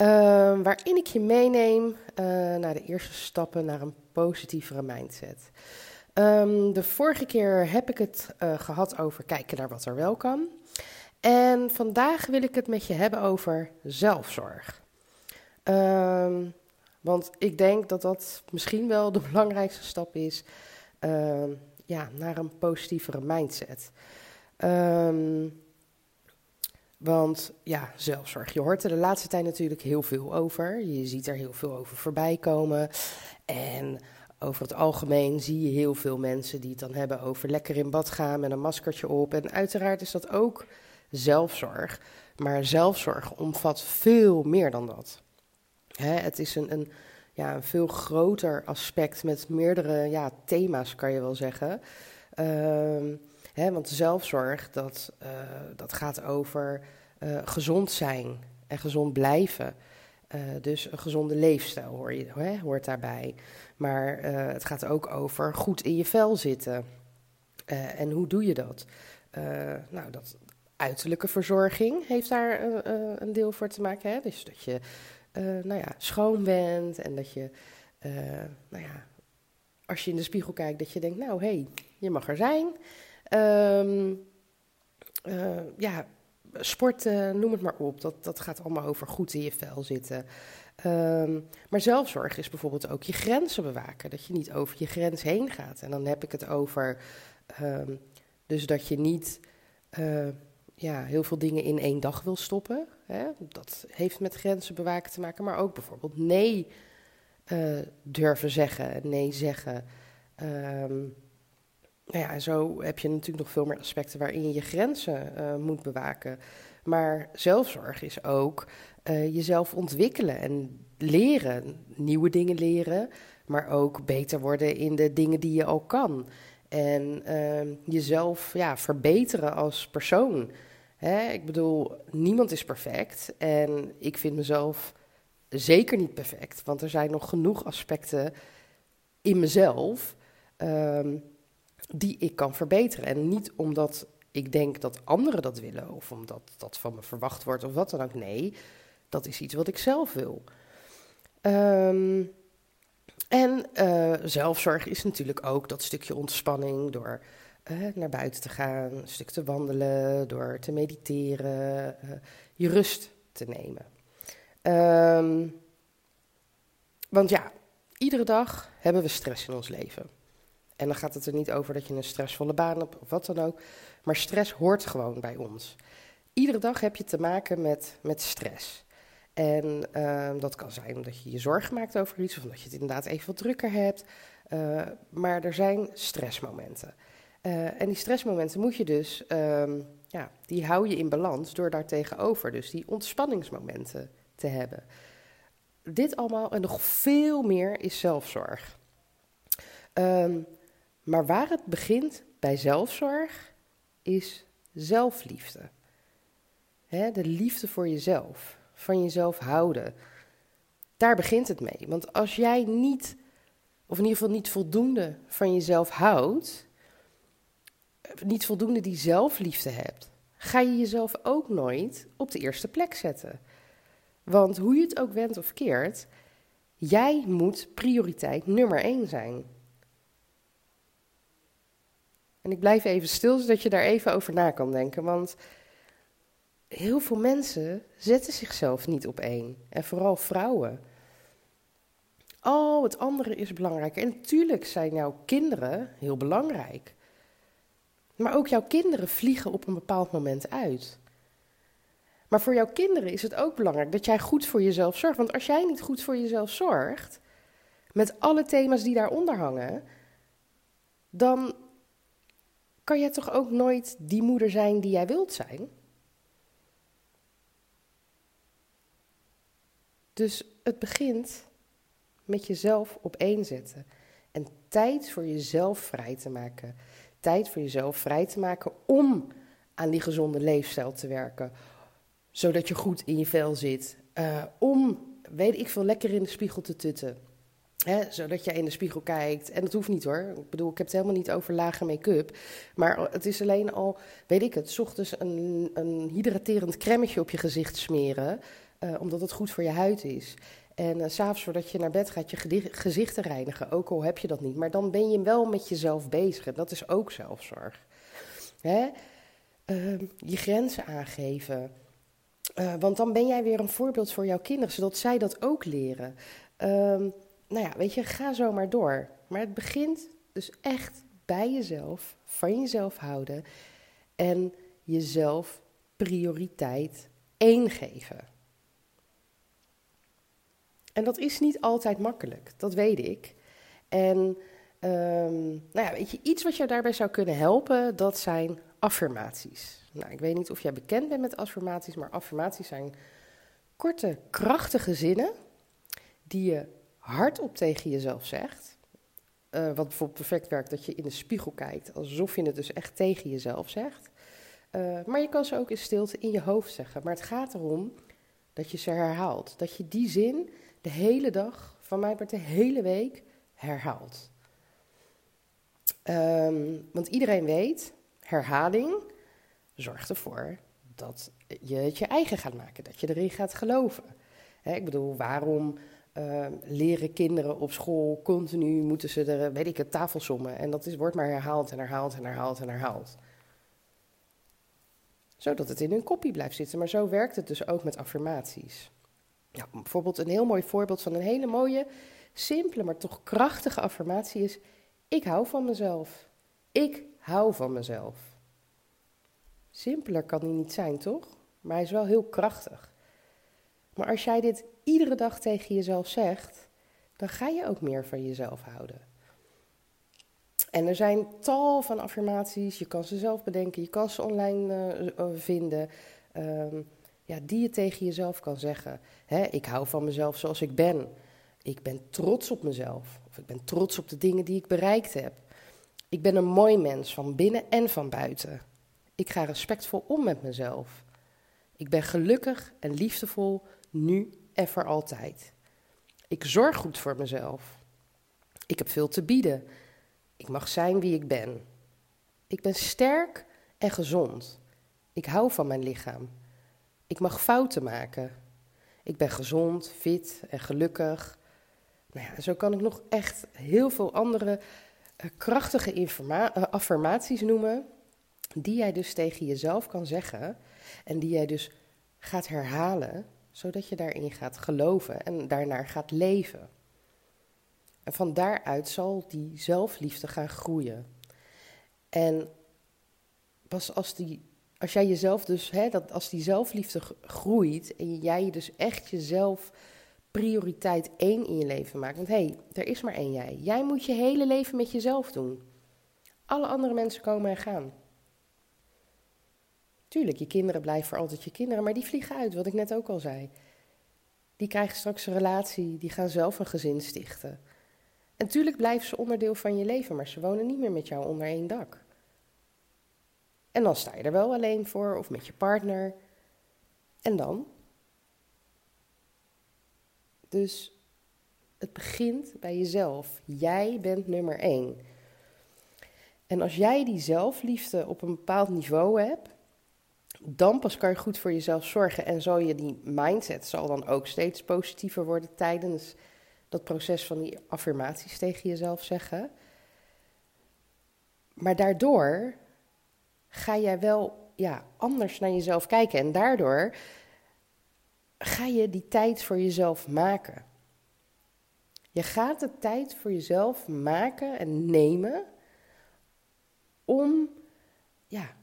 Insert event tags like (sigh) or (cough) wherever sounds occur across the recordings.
Uh, waarin ik je meeneem uh, naar de eerste stappen naar een positievere mindset. Um, de vorige keer heb ik het uh, gehad over kijken naar wat er wel kan. En vandaag wil ik het met je hebben over zelfzorg. Um, want ik denk dat dat misschien wel de (laughs) belangrijkste stap is ja, naar een positievere mindset. Um, want ja, zelfzorg. Je hoort er de laatste tijd natuurlijk heel veel over. Je ziet er heel veel over voorbij komen. En over het algemeen zie je heel veel mensen die het dan hebben over lekker in bad gaan met een maskertje op. En uiteraard is dat ook zelfzorg. Maar zelfzorg omvat veel meer dan dat. Hè, het is een, een, ja, een veel groter aspect met meerdere ja, thema's, kan je wel zeggen. Uh, hè, want zelfzorg, dat, uh, dat gaat over uh, gezond zijn en gezond blijven. Uh, dus een gezonde leefstijl hoor je, hoort daarbij. Maar het gaat ook over goed in je vel zitten. en hoe doe je dat? nou, dat uiterlijke verzorging heeft daar een deel voor te maken. Hè? Dus dat je nou ja, schoon bent en dat je, nou ja, als je in de spiegel kijkt, dat je denkt, nou hé, hey, je mag er zijn. Um, ja, sporten, noem het maar op. Dat, dat gaat allemaal over goed in je vel zitten. Um, maar zelfzorg is bijvoorbeeld ook je grenzen bewaken. Dat je niet over je grens heen gaat. En dan heb ik het over. Um, dus dat je niet uh, ja, heel veel dingen in één dag wil stoppen. Hè? Dat heeft met grenzen bewaken te maken. Maar ook bijvoorbeeld nee durven zeggen. Nee zeggen. Nou ja, zo heb je natuurlijk nog veel meer aspecten waarin je je grenzen uh, moet bewaken. Maar zelfzorg is ook uh, jezelf ontwikkelen en leren, nieuwe dingen leren, maar ook beter worden in de dingen die je al kan. En uh, jezelf ja, verbeteren als persoon. Hè? Ik bedoel, niemand is perfect en ik vind mezelf zeker niet perfect, want er zijn nog genoeg aspecten in mezelf. Uh, die ik kan verbeteren. En niet omdat ik denk dat anderen dat willen of omdat dat van me verwacht wordt of wat dan ook. Nee, dat is iets wat ik zelf wil. Um, en uh, zelfzorg is natuurlijk ook dat stukje ontspanning door uh, naar buiten te gaan, een stuk te wandelen, door te mediteren, uh, je rust te nemen. Um, want ja, iedere dag hebben we stress in ons leven. En dan gaat het er niet over dat je een stressvolle baan hebt of wat dan ook. Maar stress hoort gewoon bij ons. Iedere dag heb je te maken met, met stress. En uh, dat kan zijn omdat je je zorgen maakt over iets, of omdat je het inderdaad even wat drukker hebt. Uh, maar er zijn stressmomenten. Uh, en die stressmomenten moet je dus, um, ja, die hou je in balans door daar tegenover, dus die ontspanningsmomenten te hebben. Dit allemaal en nog veel meer is zelfzorg. Um, maar waar het begint bij zelfzorg is zelfliefde. de liefde voor jezelf, van jezelf houden. Daar begint het mee. Want als jij niet, of in ieder geval niet voldoende van jezelf houdt, niet voldoende die zelfliefde hebt, ga je jezelf ook nooit op de eerste plek zetten. Want hoe je het ook wendt of keert, jij moet prioriteit nummer één zijn. En ik blijf even stil, zodat je daar even over na kan denken. Want heel veel mensen zetten zichzelf niet op één. En vooral vrouwen. Oh, het andere is belangrijk. En natuurlijk zijn jouw kinderen heel belangrijk. Maar ook jouw kinderen vliegen op een bepaald moment uit. Maar voor jouw kinderen is het ook belangrijk dat jij goed voor jezelf zorgt. Want als jij niet goed voor jezelf zorgt, met alle thema's die daaronder hangen, dan kan jij toch ook nooit die moeder zijn die jij wilt zijn? Dus het begint met jezelf op één zetten. En tijd voor jezelf vrij te maken. Tijd voor jezelf vrij te maken om aan die gezonde leefstijl te werken. Zodat je goed in je vel zit. Uh, om, weet ik veel, lekker in de spiegel te tutten. Zodat je in de spiegel kijkt. En dat hoeft niet hoor. Ik bedoel, ik heb het helemaal niet over lage make-up. Maar het is alleen al, weet ik het, ochtends een, een hydraterend cremmetje op je gezicht smeren. Uh, omdat het goed voor je huid is. En uh, s'avonds voordat je naar bed gaat, je gezichten reinigen. Ook al heb je dat niet. Maar dan ben je wel met jezelf bezig. En dat is ook zelfzorg. Uh, je grenzen aangeven. Uh, want dan ben jij weer een voorbeeld voor jouw kinderen, zodat zij dat ook leren. Ehm, nou ja, weet je, ga zo maar door. Maar het begint dus echt bij jezelf, van jezelf houden en jezelf prioriteit één geven. En dat is niet altijd makkelijk, dat weet ik. En um, nou ja, weet je, iets wat jou daarbij zou kunnen helpen, dat zijn affirmaties. Nou, ik weet niet of jij bekend bent met affirmaties, maar affirmaties zijn korte, krachtige zinnen die je hardop tegen jezelf zegt. Uh, wat bijvoorbeeld perfect werkt, dat je in de spiegel kijkt, alsof je het dus echt tegen jezelf zegt. Uh, maar je kan ze ook in stilte in je hoofd zeggen. Maar het gaat erom dat je ze herhaalt. Dat je die zin de hele dag, van mij wordt de hele week, herhaalt. Um, want iedereen weet, herhaling zorgt ervoor dat je het je eigen gaat maken, dat je erin gaat geloven. Hè, ik bedoel, waarom uh, leren kinderen op school continu, moeten ze er, weet ik het, tafelsommen. En dat is, wordt maar herhaald en herhaald en herhaald en herhaald. Zodat het in hun kopie blijft zitten. Maar zo werkt het dus ook met affirmaties. Bijvoorbeeld een heel mooi voorbeeld van een hele mooie, simpele, maar toch krachtige affirmatie is: Ik hou van mezelf. Ik hou van mezelf. Simpeler kan hij niet zijn, toch? Maar hij is wel heel krachtig. Maar als jij dit iedere dag tegen jezelf zegt, dan ga je ook meer van jezelf houden. En er zijn tal van affirmaties, je kan ze zelf bedenken, je kan ze online uh, vinden, um, ja, die je tegen jezelf kan zeggen. Hè, ik hou van mezelf zoals ik ben. Ik ben trots op mezelf. Of ik ben trots op de dingen die ik bereikt heb. Ik ben een mooi mens van binnen en van buiten. Ik ga respectvol om met mezelf. Ik ben gelukkig en liefdevol nu en voor altijd. Ik zorg goed voor mezelf. Ik heb veel te bieden. Ik mag zijn wie ik ben. Ik ben sterk en gezond. Ik hou van mijn lichaam. Ik mag fouten maken. Ik ben gezond, fit en gelukkig. Nou ja, zo kan ik nog echt heel veel andere uh, krachtige uh, affirmaties noemen die jij dus tegen jezelf kan zeggen en die jij dus gaat herhalen, zodat je daarin gaat geloven en daarnaar gaat leven. En van daaruit zal die zelfliefde gaan groeien. En pas als, die, als jij jezelf dus, hè, dat als die zelfliefde groeit en jij dus echt jezelf prioriteit één in je leven maakt. Want hé, hey, er is maar één jij. Jij moet je hele leven met jezelf doen. Alle andere mensen komen en gaan. Tuurlijk, je kinderen blijven voor altijd je kinderen, maar die vliegen uit, wat ik net ook al zei. Die krijgen straks een relatie, die gaan zelf een gezin stichten. En tuurlijk blijven ze onderdeel van je leven, maar ze wonen niet meer met jou onder één dak. En dan sta je er wel alleen voor of met je partner. En dan? Dus het begint bij jezelf. Jij bent nummer één. En als jij die zelfliefde op een bepaald niveau hebt, dan pas kan je goed voor jezelf zorgen. En zal je die mindset zal dan ook steeds positiever worden tijdens dat proces van die affirmaties tegen jezelf zeggen. Maar daardoor ga jij wel ja, anders naar jezelf kijken. En daardoor ga je die tijd voor jezelf maken. Je gaat de tijd voor jezelf maken en nemen om ja,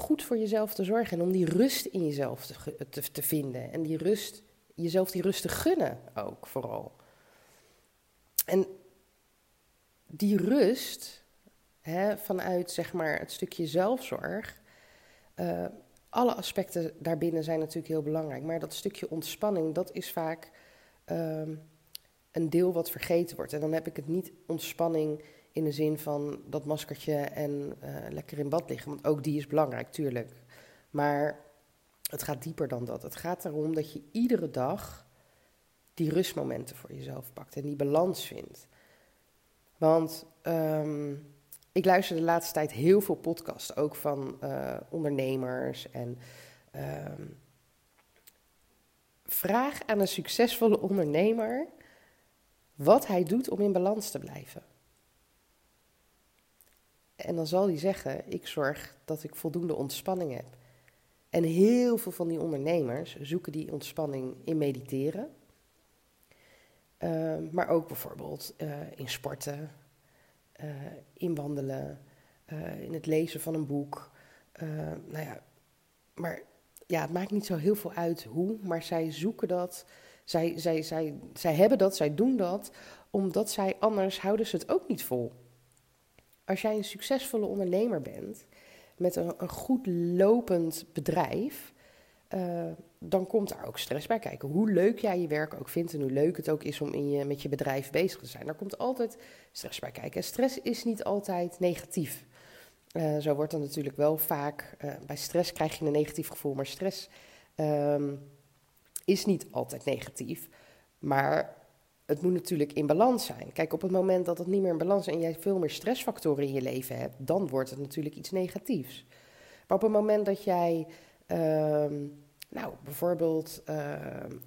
goed voor jezelf te zorgen en om die rust in jezelf te, te, vinden. En die rust, jezelf die rust te gunnen ook vooral. En die rust, hè, vanuit zeg maar het stukje zelfzorg, uh, alle aspecten daarbinnen zijn natuurlijk heel belangrijk. Maar dat stukje ontspanning, dat is vaak uh, een deel wat vergeten wordt. En dan heb ik het niet ontspanning in de zin van dat maskertje en uh, lekker in bad liggen. Want ook die is belangrijk, tuurlijk. Maar het gaat dieper dan dat. Het gaat erom dat je iedere dag die rustmomenten voor jezelf pakt en die balans vindt. Want um, ik luister de laatste tijd heel veel podcasts, ook van uh, ondernemers. En um, vraag aan een succesvolle ondernemer wat hij doet om in balans te blijven. En dan zal hij zeggen: Ik zorg dat ik voldoende ontspanning heb. En heel veel van die ondernemers zoeken die ontspanning in mediteren. Uh, maar ook bijvoorbeeld uh, in sporten, uh, in wandelen, in het lezen van een boek. nou ja, maar ja, het maakt niet zo heel veel uit hoe, maar zij zoeken dat. Zij, zij, zij, zij hebben dat, zij doen dat, omdat zij anders houden ze het ook niet vol. Als jij een succesvolle ondernemer bent, met een, een goed lopend bedrijf, uh, dan komt daar ook stress bij kijken. Hoe leuk jij je werk ook vindt en hoe leuk het ook is om in je, met je bedrijf bezig te zijn. Daar komt altijd stress bij kijken. En stress is niet altijd negatief. Uh, zo wordt dan natuurlijk wel vaak, uh, bij stress krijg je een negatief gevoel, maar stress um, is niet altijd negatief. Maar het moet natuurlijk in balans zijn. Kijk, op het moment dat het niet meer in balans is en jij veel meer stressfactoren in je leven hebt, dan wordt het natuurlijk iets negatiefs. Maar op het moment dat jij, uh, nou bijvoorbeeld, uh,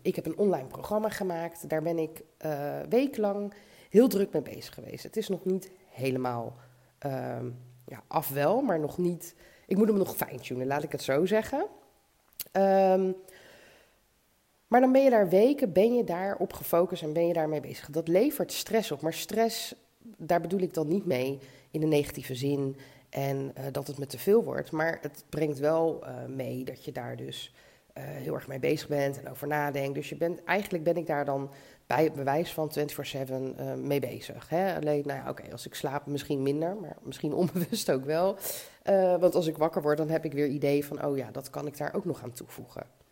ik heb een online programma gemaakt, daar ben ik uh, weeklang heel druk mee bezig geweest. Het is nog niet helemaal ehm, ja, af wel, maar nog niet. Ik moet hem nog fine-tunen, laat ik het zo zeggen. Maar dan ben je daar weken, ben je daar op gefocust en ben je daarmee bezig. Dat levert stress op. Maar stress, daar bedoel ik dan niet mee in een negatieve zin en uh, dat het me te veel wordt. Maar het brengt wel uh, mee dat je daar dus uh, heel erg mee bezig bent en over nadenkt. Dus je bent, eigenlijk ben ik daar dan bij bewijs van 24-7 mee bezig. Hè? Alleen, nou ja, oké, als ik slaap misschien minder, maar misschien (laughs) onbewust ook wel. want als ik wakker word, dan heb ik weer idee van, oh ja, dat kan ik daar ook nog aan toevoegen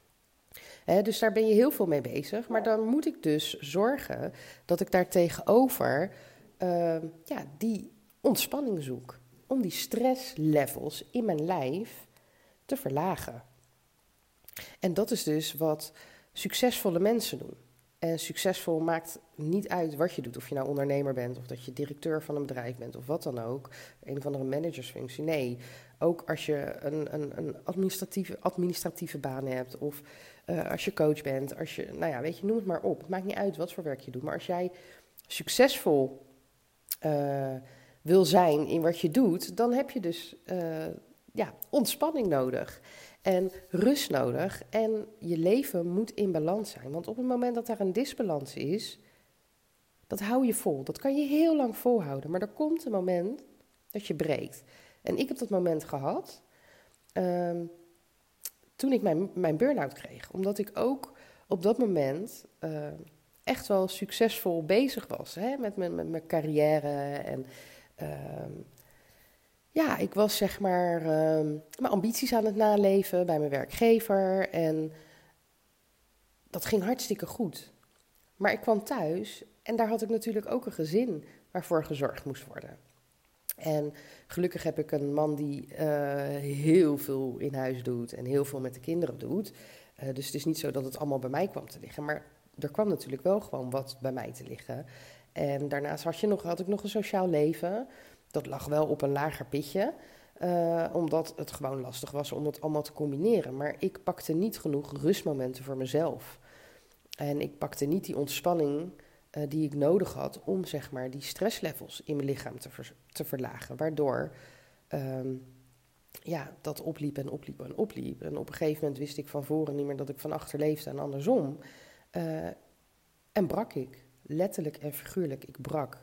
dus daar ben je heel veel mee bezig. Maar dan moet ik dus zorgen dat ik daar tegenover uh, ja, die ontspanning zoek. Om die stresslevels in mijn lijf te verlagen. En dat is dus wat succesvolle mensen doen. En succesvol maakt niet uit wat je doet. Of je nou ondernemer bent, of dat je directeur van een bedrijf bent, of wat dan ook. Een of andere managersfunctie. Nee, ook als je een, een, een administratieve, administratieve baan hebt, of uh, als je coach bent, als je, nou ja, weet je, noem het maar op. Het maakt niet uit wat voor werk je doet. Maar als jij succesvol uh, wil zijn in wat je doet, dan heb je dus uh, ja, ontspanning nodig. En rust nodig. En je leven moet in balans zijn. Want op het moment dat daar een disbalans is, dat hou je vol. Dat kan je heel lang volhouden. Maar er komt een moment dat je breekt. En ik heb dat moment gehad. Um, toen ik mijn, mijn burn-out kreeg. Omdat ik ook op dat moment uh, echt wel succesvol bezig was hè, met, met, met mijn carrière. En uh, ja, ik was zeg maar uh, mijn ambities aan het naleven bij mijn werkgever. En dat ging hartstikke goed. Maar ik kwam thuis en daar had ik natuurlijk ook een gezin waarvoor gezorgd moest worden. En gelukkig heb ik een man die uh, heel veel in huis doet en heel veel met de kinderen doet. Uh, dus het is niet zo dat het allemaal bij mij kwam te liggen. Maar er kwam natuurlijk wel gewoon wat bij mij te liggen. En daarnaast had, je nog, had ik nog een sociaal leven. Dat lag wel op een lager pitje. Uh, omdat het gewoon lastig was om het allemaal te combineren. Maar ik pakte niet genoeg rustmomenten voor mezelf. En ik pakte niet die ontspanning uh, die ik nodig had om zeg maar die stresslevels in mijn lichaam te, te verlagen. Waardoor um, ja, dat opliep en opliep en opliep. En op een gegeven moment wist ik van voren niet meer dat ik van achter leefde en andersom. Uh, en brak ik, letterlijk en figuurlijk, ik brak.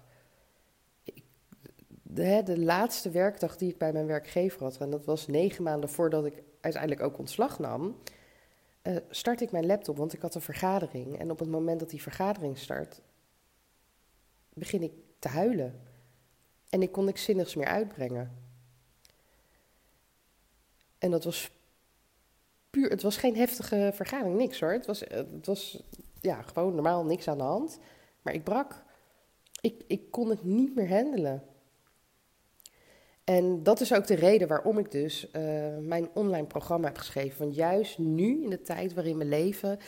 De, de, laatste werkdag die ik bij mijn werkgever had, en dat was negen maanden voordat ik uiteindelijk ook ontslag nam, uh, start ik mijn laptop, want ik had een vergadering. En op het moment dat die vergadering start, begin ik te huilen. En ik kon niks zinnigs meer uitbrengen. En dat was puur, het was geen heftige vergadering, niks hoor. Het was, het was ja, gewoon normaal niks aan de hand. Maar ik brak. Ik, ik kon het niet meer handelen. En dat is ook de reden waarom ik dus uh, mijn online programma heb geschreven. Want juist nu, in de tijd waarin we leven,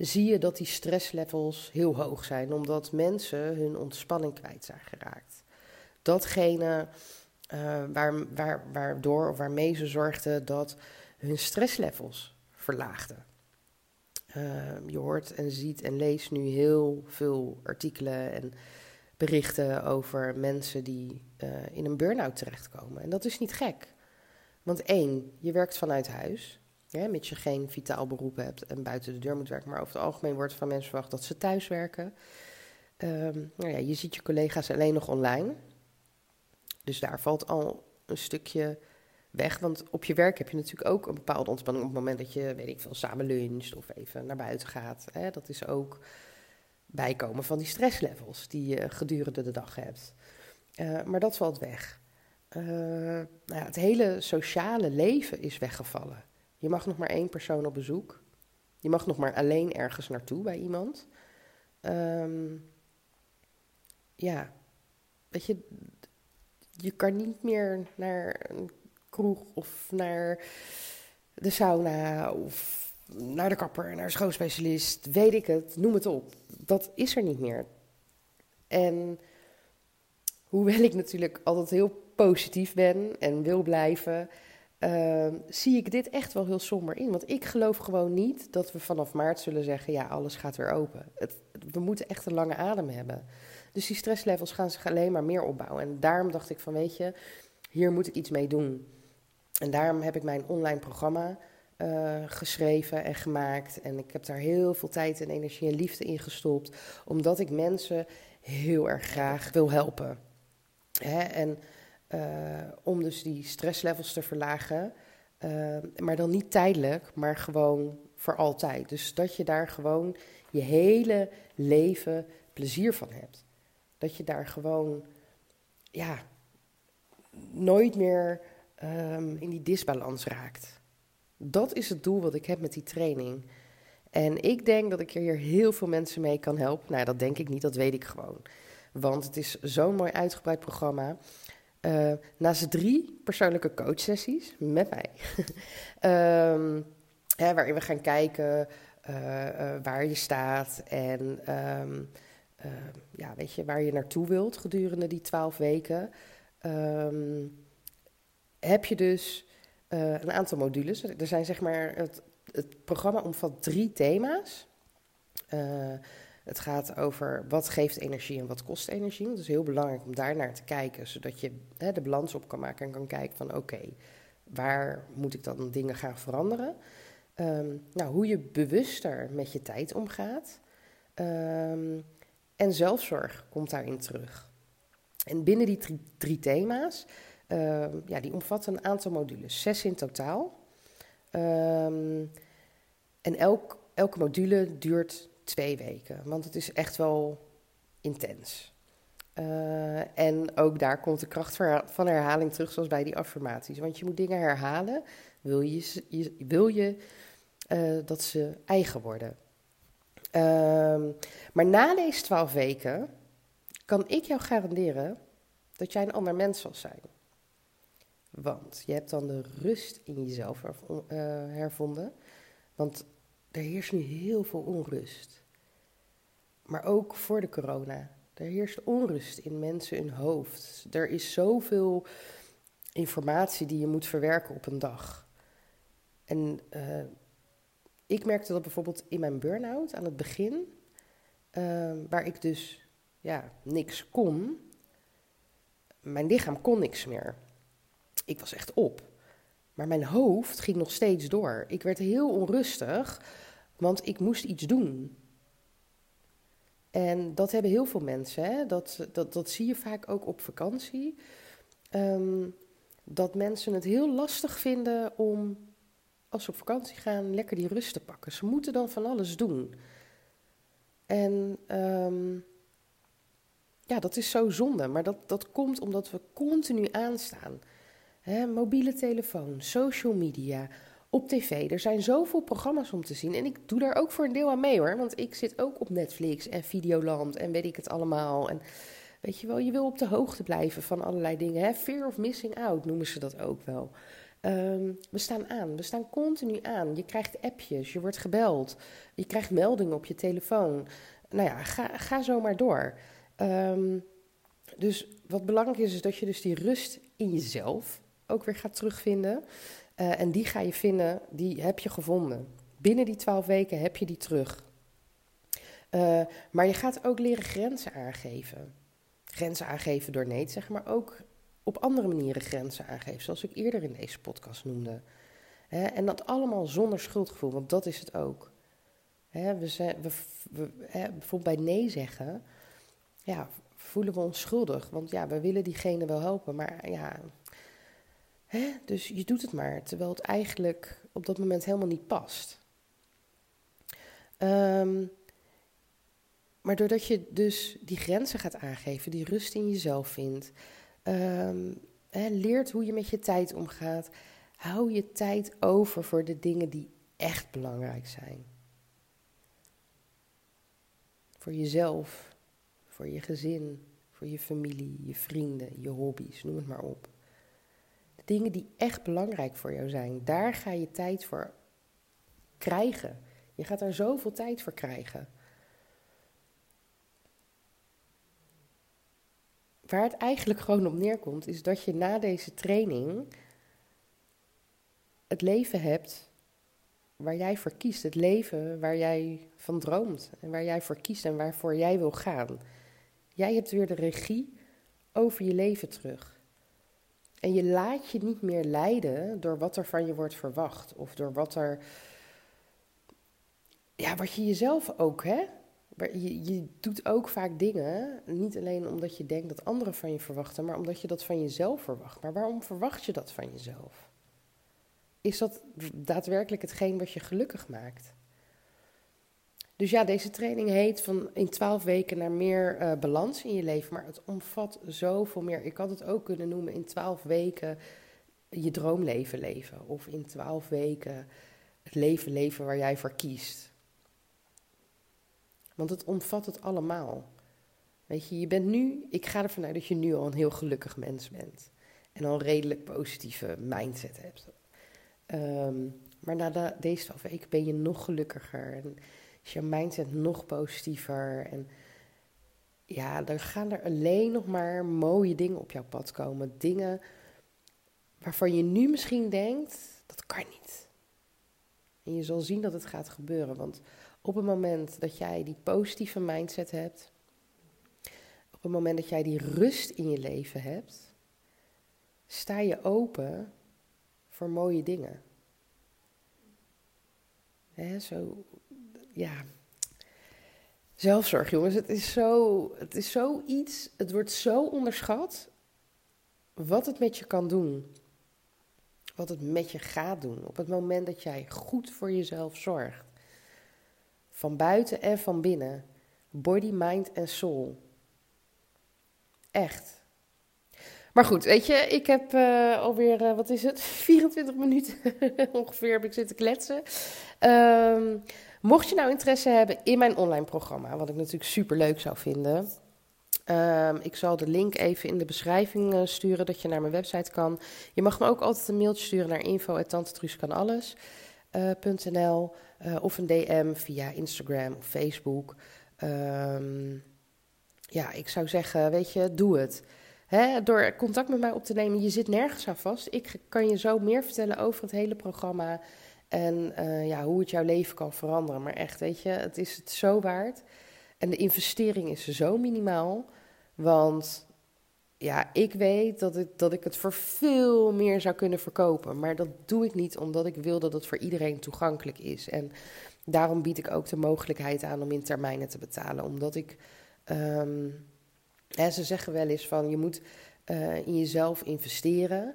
zie je dat die stresslevels heel hoog zijn. Omdat mensen hun ontspanning kwijt zijn geraakt. Datgene uh, waar, waar, waardoor of waarmee ze zorgden dat hun stresslevels verlaagden. Uh, je hoort en ziet en leest nu heel veel artikelen en berichten over mensen die uh, in een burn-out terechtkomen. En dat is niet gek. Want één, je werkt vanuit huis, ja, mits je geen vitaal beroep hebt en buiten de deur moet werken. Maar over het algemeen wordt van mensen verwacht dat ze thuis werken. Um, nou ja, je ziet je collega's alleen nog online. Dus daar valt al een stukje weg. Want op je werk heb je natuurlijk ook een bepaalde ontspanning op het moment dat je, weet ik veel, samen luncht of even naar buiten gaat. Hè. Dat is ook bijkomen van die stresslevels die je gedurende de dag hebt. Uh, maar dat valt weg. Uh, nou ja, het hele sociale leven is weggevallen. Je mag nog maar één persoon op bezoek. Je mag nog maar alleen ergens naartoe bij iemand. Um, ja, weet je, je kan niet meer naar een kroeg of naar de sauna of naar de kapper, naar een schoonspecialist, weet ik het, noem het op. Dat is er niet meer. En hoewel ik natuurlijk altijd heel positief ben en wil blijven, uh, zie ik dit echt wel heel somber in. Want ik geloof gewoon niet dat we vanaf maart zullen zeggen: ja, alles gaat weer open. Het, we moeten echt een lange adem hebben. Dus die stresslevels gaan zich alleen maar meer opbouwen. En daarom dacht ik: van weet je, hier moet ik iets mee doen. En daarom heb ik mijn online programma uh, geschreven en gemaakt. En ik heb daar heel veel tijd en energie en liefde in gestopt, omdat ik mensen heel erg graag wil helpen. Hè? En uh, om dus die stresslevels te verlagen, uh, maar dan niet tijdelijk, maar gewoon voor altijd. Dus dat je daar gewoon je hele leven plezier van hebt. Dat je daar gewoon, ja, nooit meer um, in die disbalans raakt. Dat is het doel wat ik heb met die training. En ik denk dat ik hier heel veel mensen mee kan helpen. Nou, dat denk ik niet, dat weet ik gewoon. Want het is zo'n mooi uitgebreid programma. Uh, naast drie persoonlijke coachsessies met mij, um, (laughs) hè, waarin we gaan kijken uh, uh, waar je staat en um, ja, weet je, waar je naartoe wilt gedurende die twaalf weken, um, heb je dus een aantal modules. Er zijn zeg maar, het, het programma omvat drie thema's. Het gaat over wat geeft energie en wat kost energie. Het is heel belangrijk om daar naar te kijken, zodat je hè, de balans op kan maken en kan kijken van oké, waar moet ik dan dingen gaan veranderen? Um, nou, hoe je bewuster met je tijd omgaat. Um, en zelfzorg komt daarin terug. En binnen die drie, thema's, um, ja, die omvatten een aantal modules, zes in totaal. en elk, elke module duurt twee weken. Want het is echt wel intens. Uh, en ook daar komt de kracht van herhaling terug, zoals bij die affirmaties. Want je moet dingen herhalen, wil je, je wil je uh, dat ze eigen worden. Uh, maar na deze twaalf weken kan ik jou garanderen dat jij een ander mens zal zijn. Want je hebt dan de rust in jezelf uh, hervonden. Want er heerst nu heel veel onrust. Maar ook voor de corona. Er heerst onrust in mensen hun hoofd. Er is zoveel informatie die je moet verwerken op een dag. En uh, ik merkte dat bijvoorbeeld in mijn burn-out aan het begin, uh, waar ik dus ja, niks kon, mijn lichaam kon niks meer. Ik was echt op. Maar mijn hoofd ging nog steeds door. Ik werd heel onrustig, want ik moest iets doen. En dat hebben heel veel mensen. Hè? Dat, dat, dat zie je vaak ook op vakantie. Um, dat mensen het heel lastig vinden om, als ze op vakantie gaan, lekker die rust te pakken. Ze moeten dan van alles doen. En um, ja, dat is zo zonde. Maar dat, dat komt omdat we continu aanstaan. Mobiele telefoon, social media, op tv. Er zijn zoveel programma's om te zien. En ik doe daar ook voor een deel aan mee hoor. Want ik zit ook op Netflix en Videoland en weet ik het allemaal. En weet je wel, je wil op de hoogte blijven van allerlei dingen. Hè? Fear of missing out noemen ze dat ook wel. Ehm, we staan aan, we staan continu aan. Je krijgt appjes, je wordt gebeld, je krijgt meldingen op je telefoon. Nou ja, ga, ga zo maar door. Ehm, dus wat belangrijk is, is dat je dus die rust in jezelf ook weer gaat terugvinden. Uh, en die ga je vinden, die heb je gevonden. Binnen die twaalf weken heb je die terug. Uh, maar je gaat ook leren grenzen aangeven. Grenzen aangeven door nee te zeggen, maar ook op andere manieren grenzen aangeven, zoals ik eerder in deze podcast noemde. en dat allemaal zonder schuldgevoel, want dat is het ook. we, we, bijvoorbeeld bij nee zeggen, ja, voelen we ons schuldig. Want ja, we willen diegene wel helpen, maar ja. Dus je doet het maar, terwijl het eigenlijk op dat moment helemaal niet past. Um, maar doordat je dus die grenzen gaat aangeven, die rust in jezelf vindt, um, leert hoe je met je tijd omgaat, hou je tijd over voor de dingen die echt belangrijk zijn. Voor jezelf, voor je gezin, voor je familie, je vrienden, je hobby's, noem het maar op. Dingen die echt belangrijk voor jou zijn, daar ga je tijd voor krijgen. Je gaat daar zoveel tijd voor krijgen. Waar het eigenlijk gewoon op neerkomt, is dat je na deze training het leven hebt waar jij voor kiest. Het leven waar jij van droomt en waar jij voor kiest en waarvoor jij wil gaan. Jij hebt weer de regie over je leven terug. En je laat je niet meer leiden door wat er van je wordt verwacht of door wat er. Ja, wat je jezelf ook, hè? je, je doet ook vaak dingen, niet alleen omdat je denkt dat anderen van je verwachten, maar omdat je dat van jezelf verwacht. Maar waarom verwacht je dat van jezelf? Is dat daadwerkelijk hetgeen wat je gelukkig maakt? Dus ja, deze training heet van in twaalf weken naar meer uh, balans in je leven, maar het omvat zoveel meer. Ik had het ook kunnen noemen in twaalf weken je droomleven leven, of in twaalf weken het leven leven waar jij voor kiest. Want het omvat het allemaal. Weet je, je bent nu, ik ga ervan uit dat je nu al een heel gelukkig mens bent. En al een redelijk positieve mindset hebt. Ehm, maar na deze twaalf weken ben je nog gelukkiger. En is je mindset nog positiever. En ja, dan gaan er alleen nog maar mooie dingen op jouw pad komen. Dingen waarvan je nu misschien denkt, dat kan niet. En je zal zien dat het gaat gebeuren. Want op het moment dat jij die positieve mindset hebt, op het moment dat jij die rust in je leven hebt, sta je open voor mooie dingen. Hè, zo, ja. Zelfzorg, jongens, het is, zo, het is zoiets, het wordt zo onderschat wat het met je kan doen. Wat het met je gaat doen op het moment dat jij goed voor jezelf zorgt. Van buiten en van binnen. Body, mind en soul. Echt. Maar goed, weet je, ik heb uh, alweer, uh, wat is het, (laughs) 24 minuten (laughs) ongeveer heb ik zitten kletsen. Um, mocht je nou interesse hebben in mijn online programma, wat ik natuurlijk super leuk zou vinden. Um, ik zal de link even in de beschrijving uh, sturen, dat je naar mijn website kan. Je mag me ook altijd een mailtje sturen naar info.tantetruuskanalles.nl. Uh, of een DM via Instagram of Facebook. Um, ja, ik zou zeggen, weet je, doe het. Hè, door contact met mij op te nemen, je zit nergens aan vast. Ik kan je zo meer vertellen over het hele programma. En uh, ja, hoe het jouw leven kan veranderen. Maar echt, weet je, het is het zo waard. En de investering is zo minimaal. Want ja, ik weet dat ik, dat ik het voor veel meer zou kunnen verkopen. Maar dat doe ik niet omdat ik wil dat het voor iedereen toegankelijk is. En daarom bied ik ook de mogelijkheid aan om in termijnen te betalen. Omdat ik. Um, hè, ze zeggen wel eens van je moet uh, in jezelf investeren.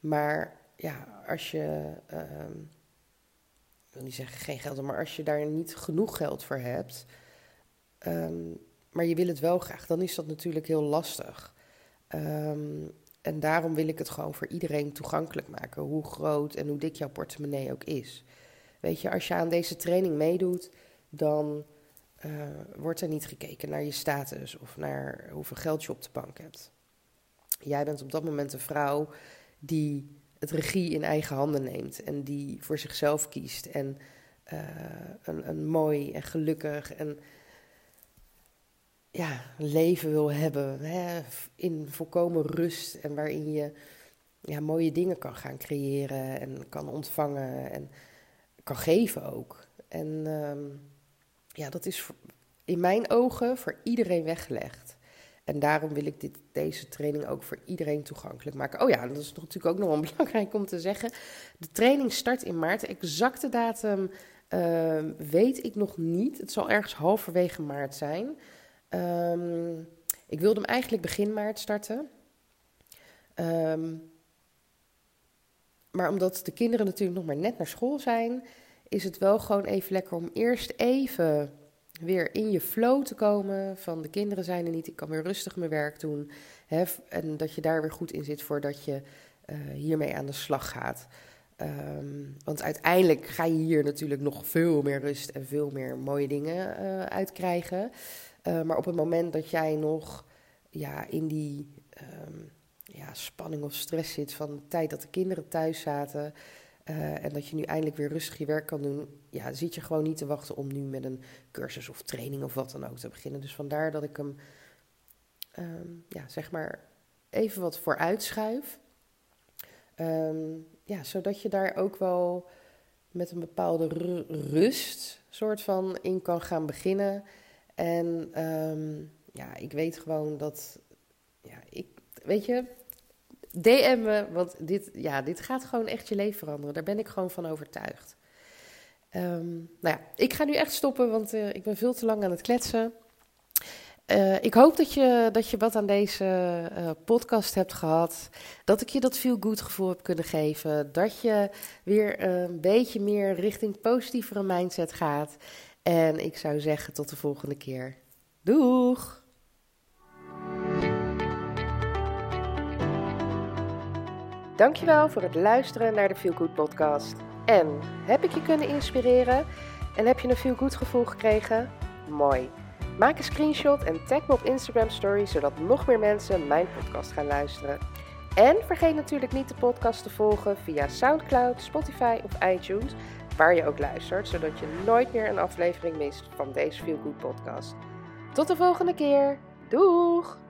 Maar ja, als je. Ik wil niet zeggen geen geld, maar als je daar niet genoeg geld voor hebt. Um, maar je wil het wel graag, dan is dat natuurlijk heel lastig. Um, en daarom wil ik het gewoon voor iedereen toegankelijk maken, hoe groot en hoe dik jouw portemonnee ook is. Weet je, als je aan deze training meedoet, dan uh, wordt er niet gekeken naar je status of naar hoeveel geld je op de bank hebt. Jij bent op dat moment een vrouw die het regie in eigen handen neemt en die voor zichzelf kiest en uh, een, een mooi en gelukkig en ja, leven wil hebben. Hè, in volkomen rust en waarin je ja, mooie dingen kan gaan creëren en kan ontvangen en kan geven ook. En um, ja, dat is in mijn ogen voor iedereen weggelegd. En daarom wil ik dit, deze training ook voor iedereen toegankelijk maken. Oh ja, dat is natuurlijk ook nog wel (laughs) belangrijk om te zeggen. De training start in maart. De exacte datum uh, weet ik nog niet. Het zal ergens halverwege maart zijn. Um, ik wilde hem eigenlijk begin maart starten. Um, maar omdat de kinderen natuurlijk nog maar net naar school zijn, is het wel gewoon even lekker om eerst even weer in je flow te komen. Van de kinderen zijn er niet, ik kan weer rustig mijn werk doen. Hè, en dat je daar weer goed in zit voordat je uh, hiermee aan de slag gaat. Um, want uiteindelijk ga je hier natuurlijk nog veel meer rust en veel meer mooie dingen uh, uitkrijgen. Uh, maar op het moment dat jij nog ja, in die um, ja, spanning of stress zit van de tijd dat de kinderen thuis zaten. Uh, en dat je nu eindelijk weer rustig je werk kan doen. Ja, zit je gewoon niet te wachten om nu met een cursus of training of wat dan ook te beginnen. Dus vandaar dat ik hem, um, ja, zeg maar, even wat vooruit schuif. Um, ja, zodat je daar ook wel met een bepaalde rust soort van in kan gaan beginnen. En um, ja, ik weet gewoon dat, ja, ik, weet je, DM me, want dit, ja, dit gaat gewoon echt je leven veranderen. Daar ben ik gewoon van overtuigd. Um, nou ja, ik ga nu echt stoppen, want uh, ik ben veel te lang aan het kletsen. Uh, ik hoop dat je, dat je wat aan deze uh, podcast hebt gehad. Dat ik je dat veel goed gevoel heb kunnen geven. Dat je weer een beetje meer richting positievere mindset gaat. En ik zou zeggen tot de volgende keer. Doeg! Dankjewel voor het luisteren naar de Feel Good podcast. En heb ik je kunnen inspireren? En heb je een Feel Good gevoel gekregen? Mooi. Maak een screenshot en tag me op Instagram Story, zodat nog meer mensen mijn podcast gaan luisteren. En vergeet natuurlijk niet de podcast te volgen via SoundCloud, Spotify of iTunes, waar je ook luistert, zodat je nooit meer een aflevering mist van deze Feel Good podcast. Tot de volgende keer. Doeg!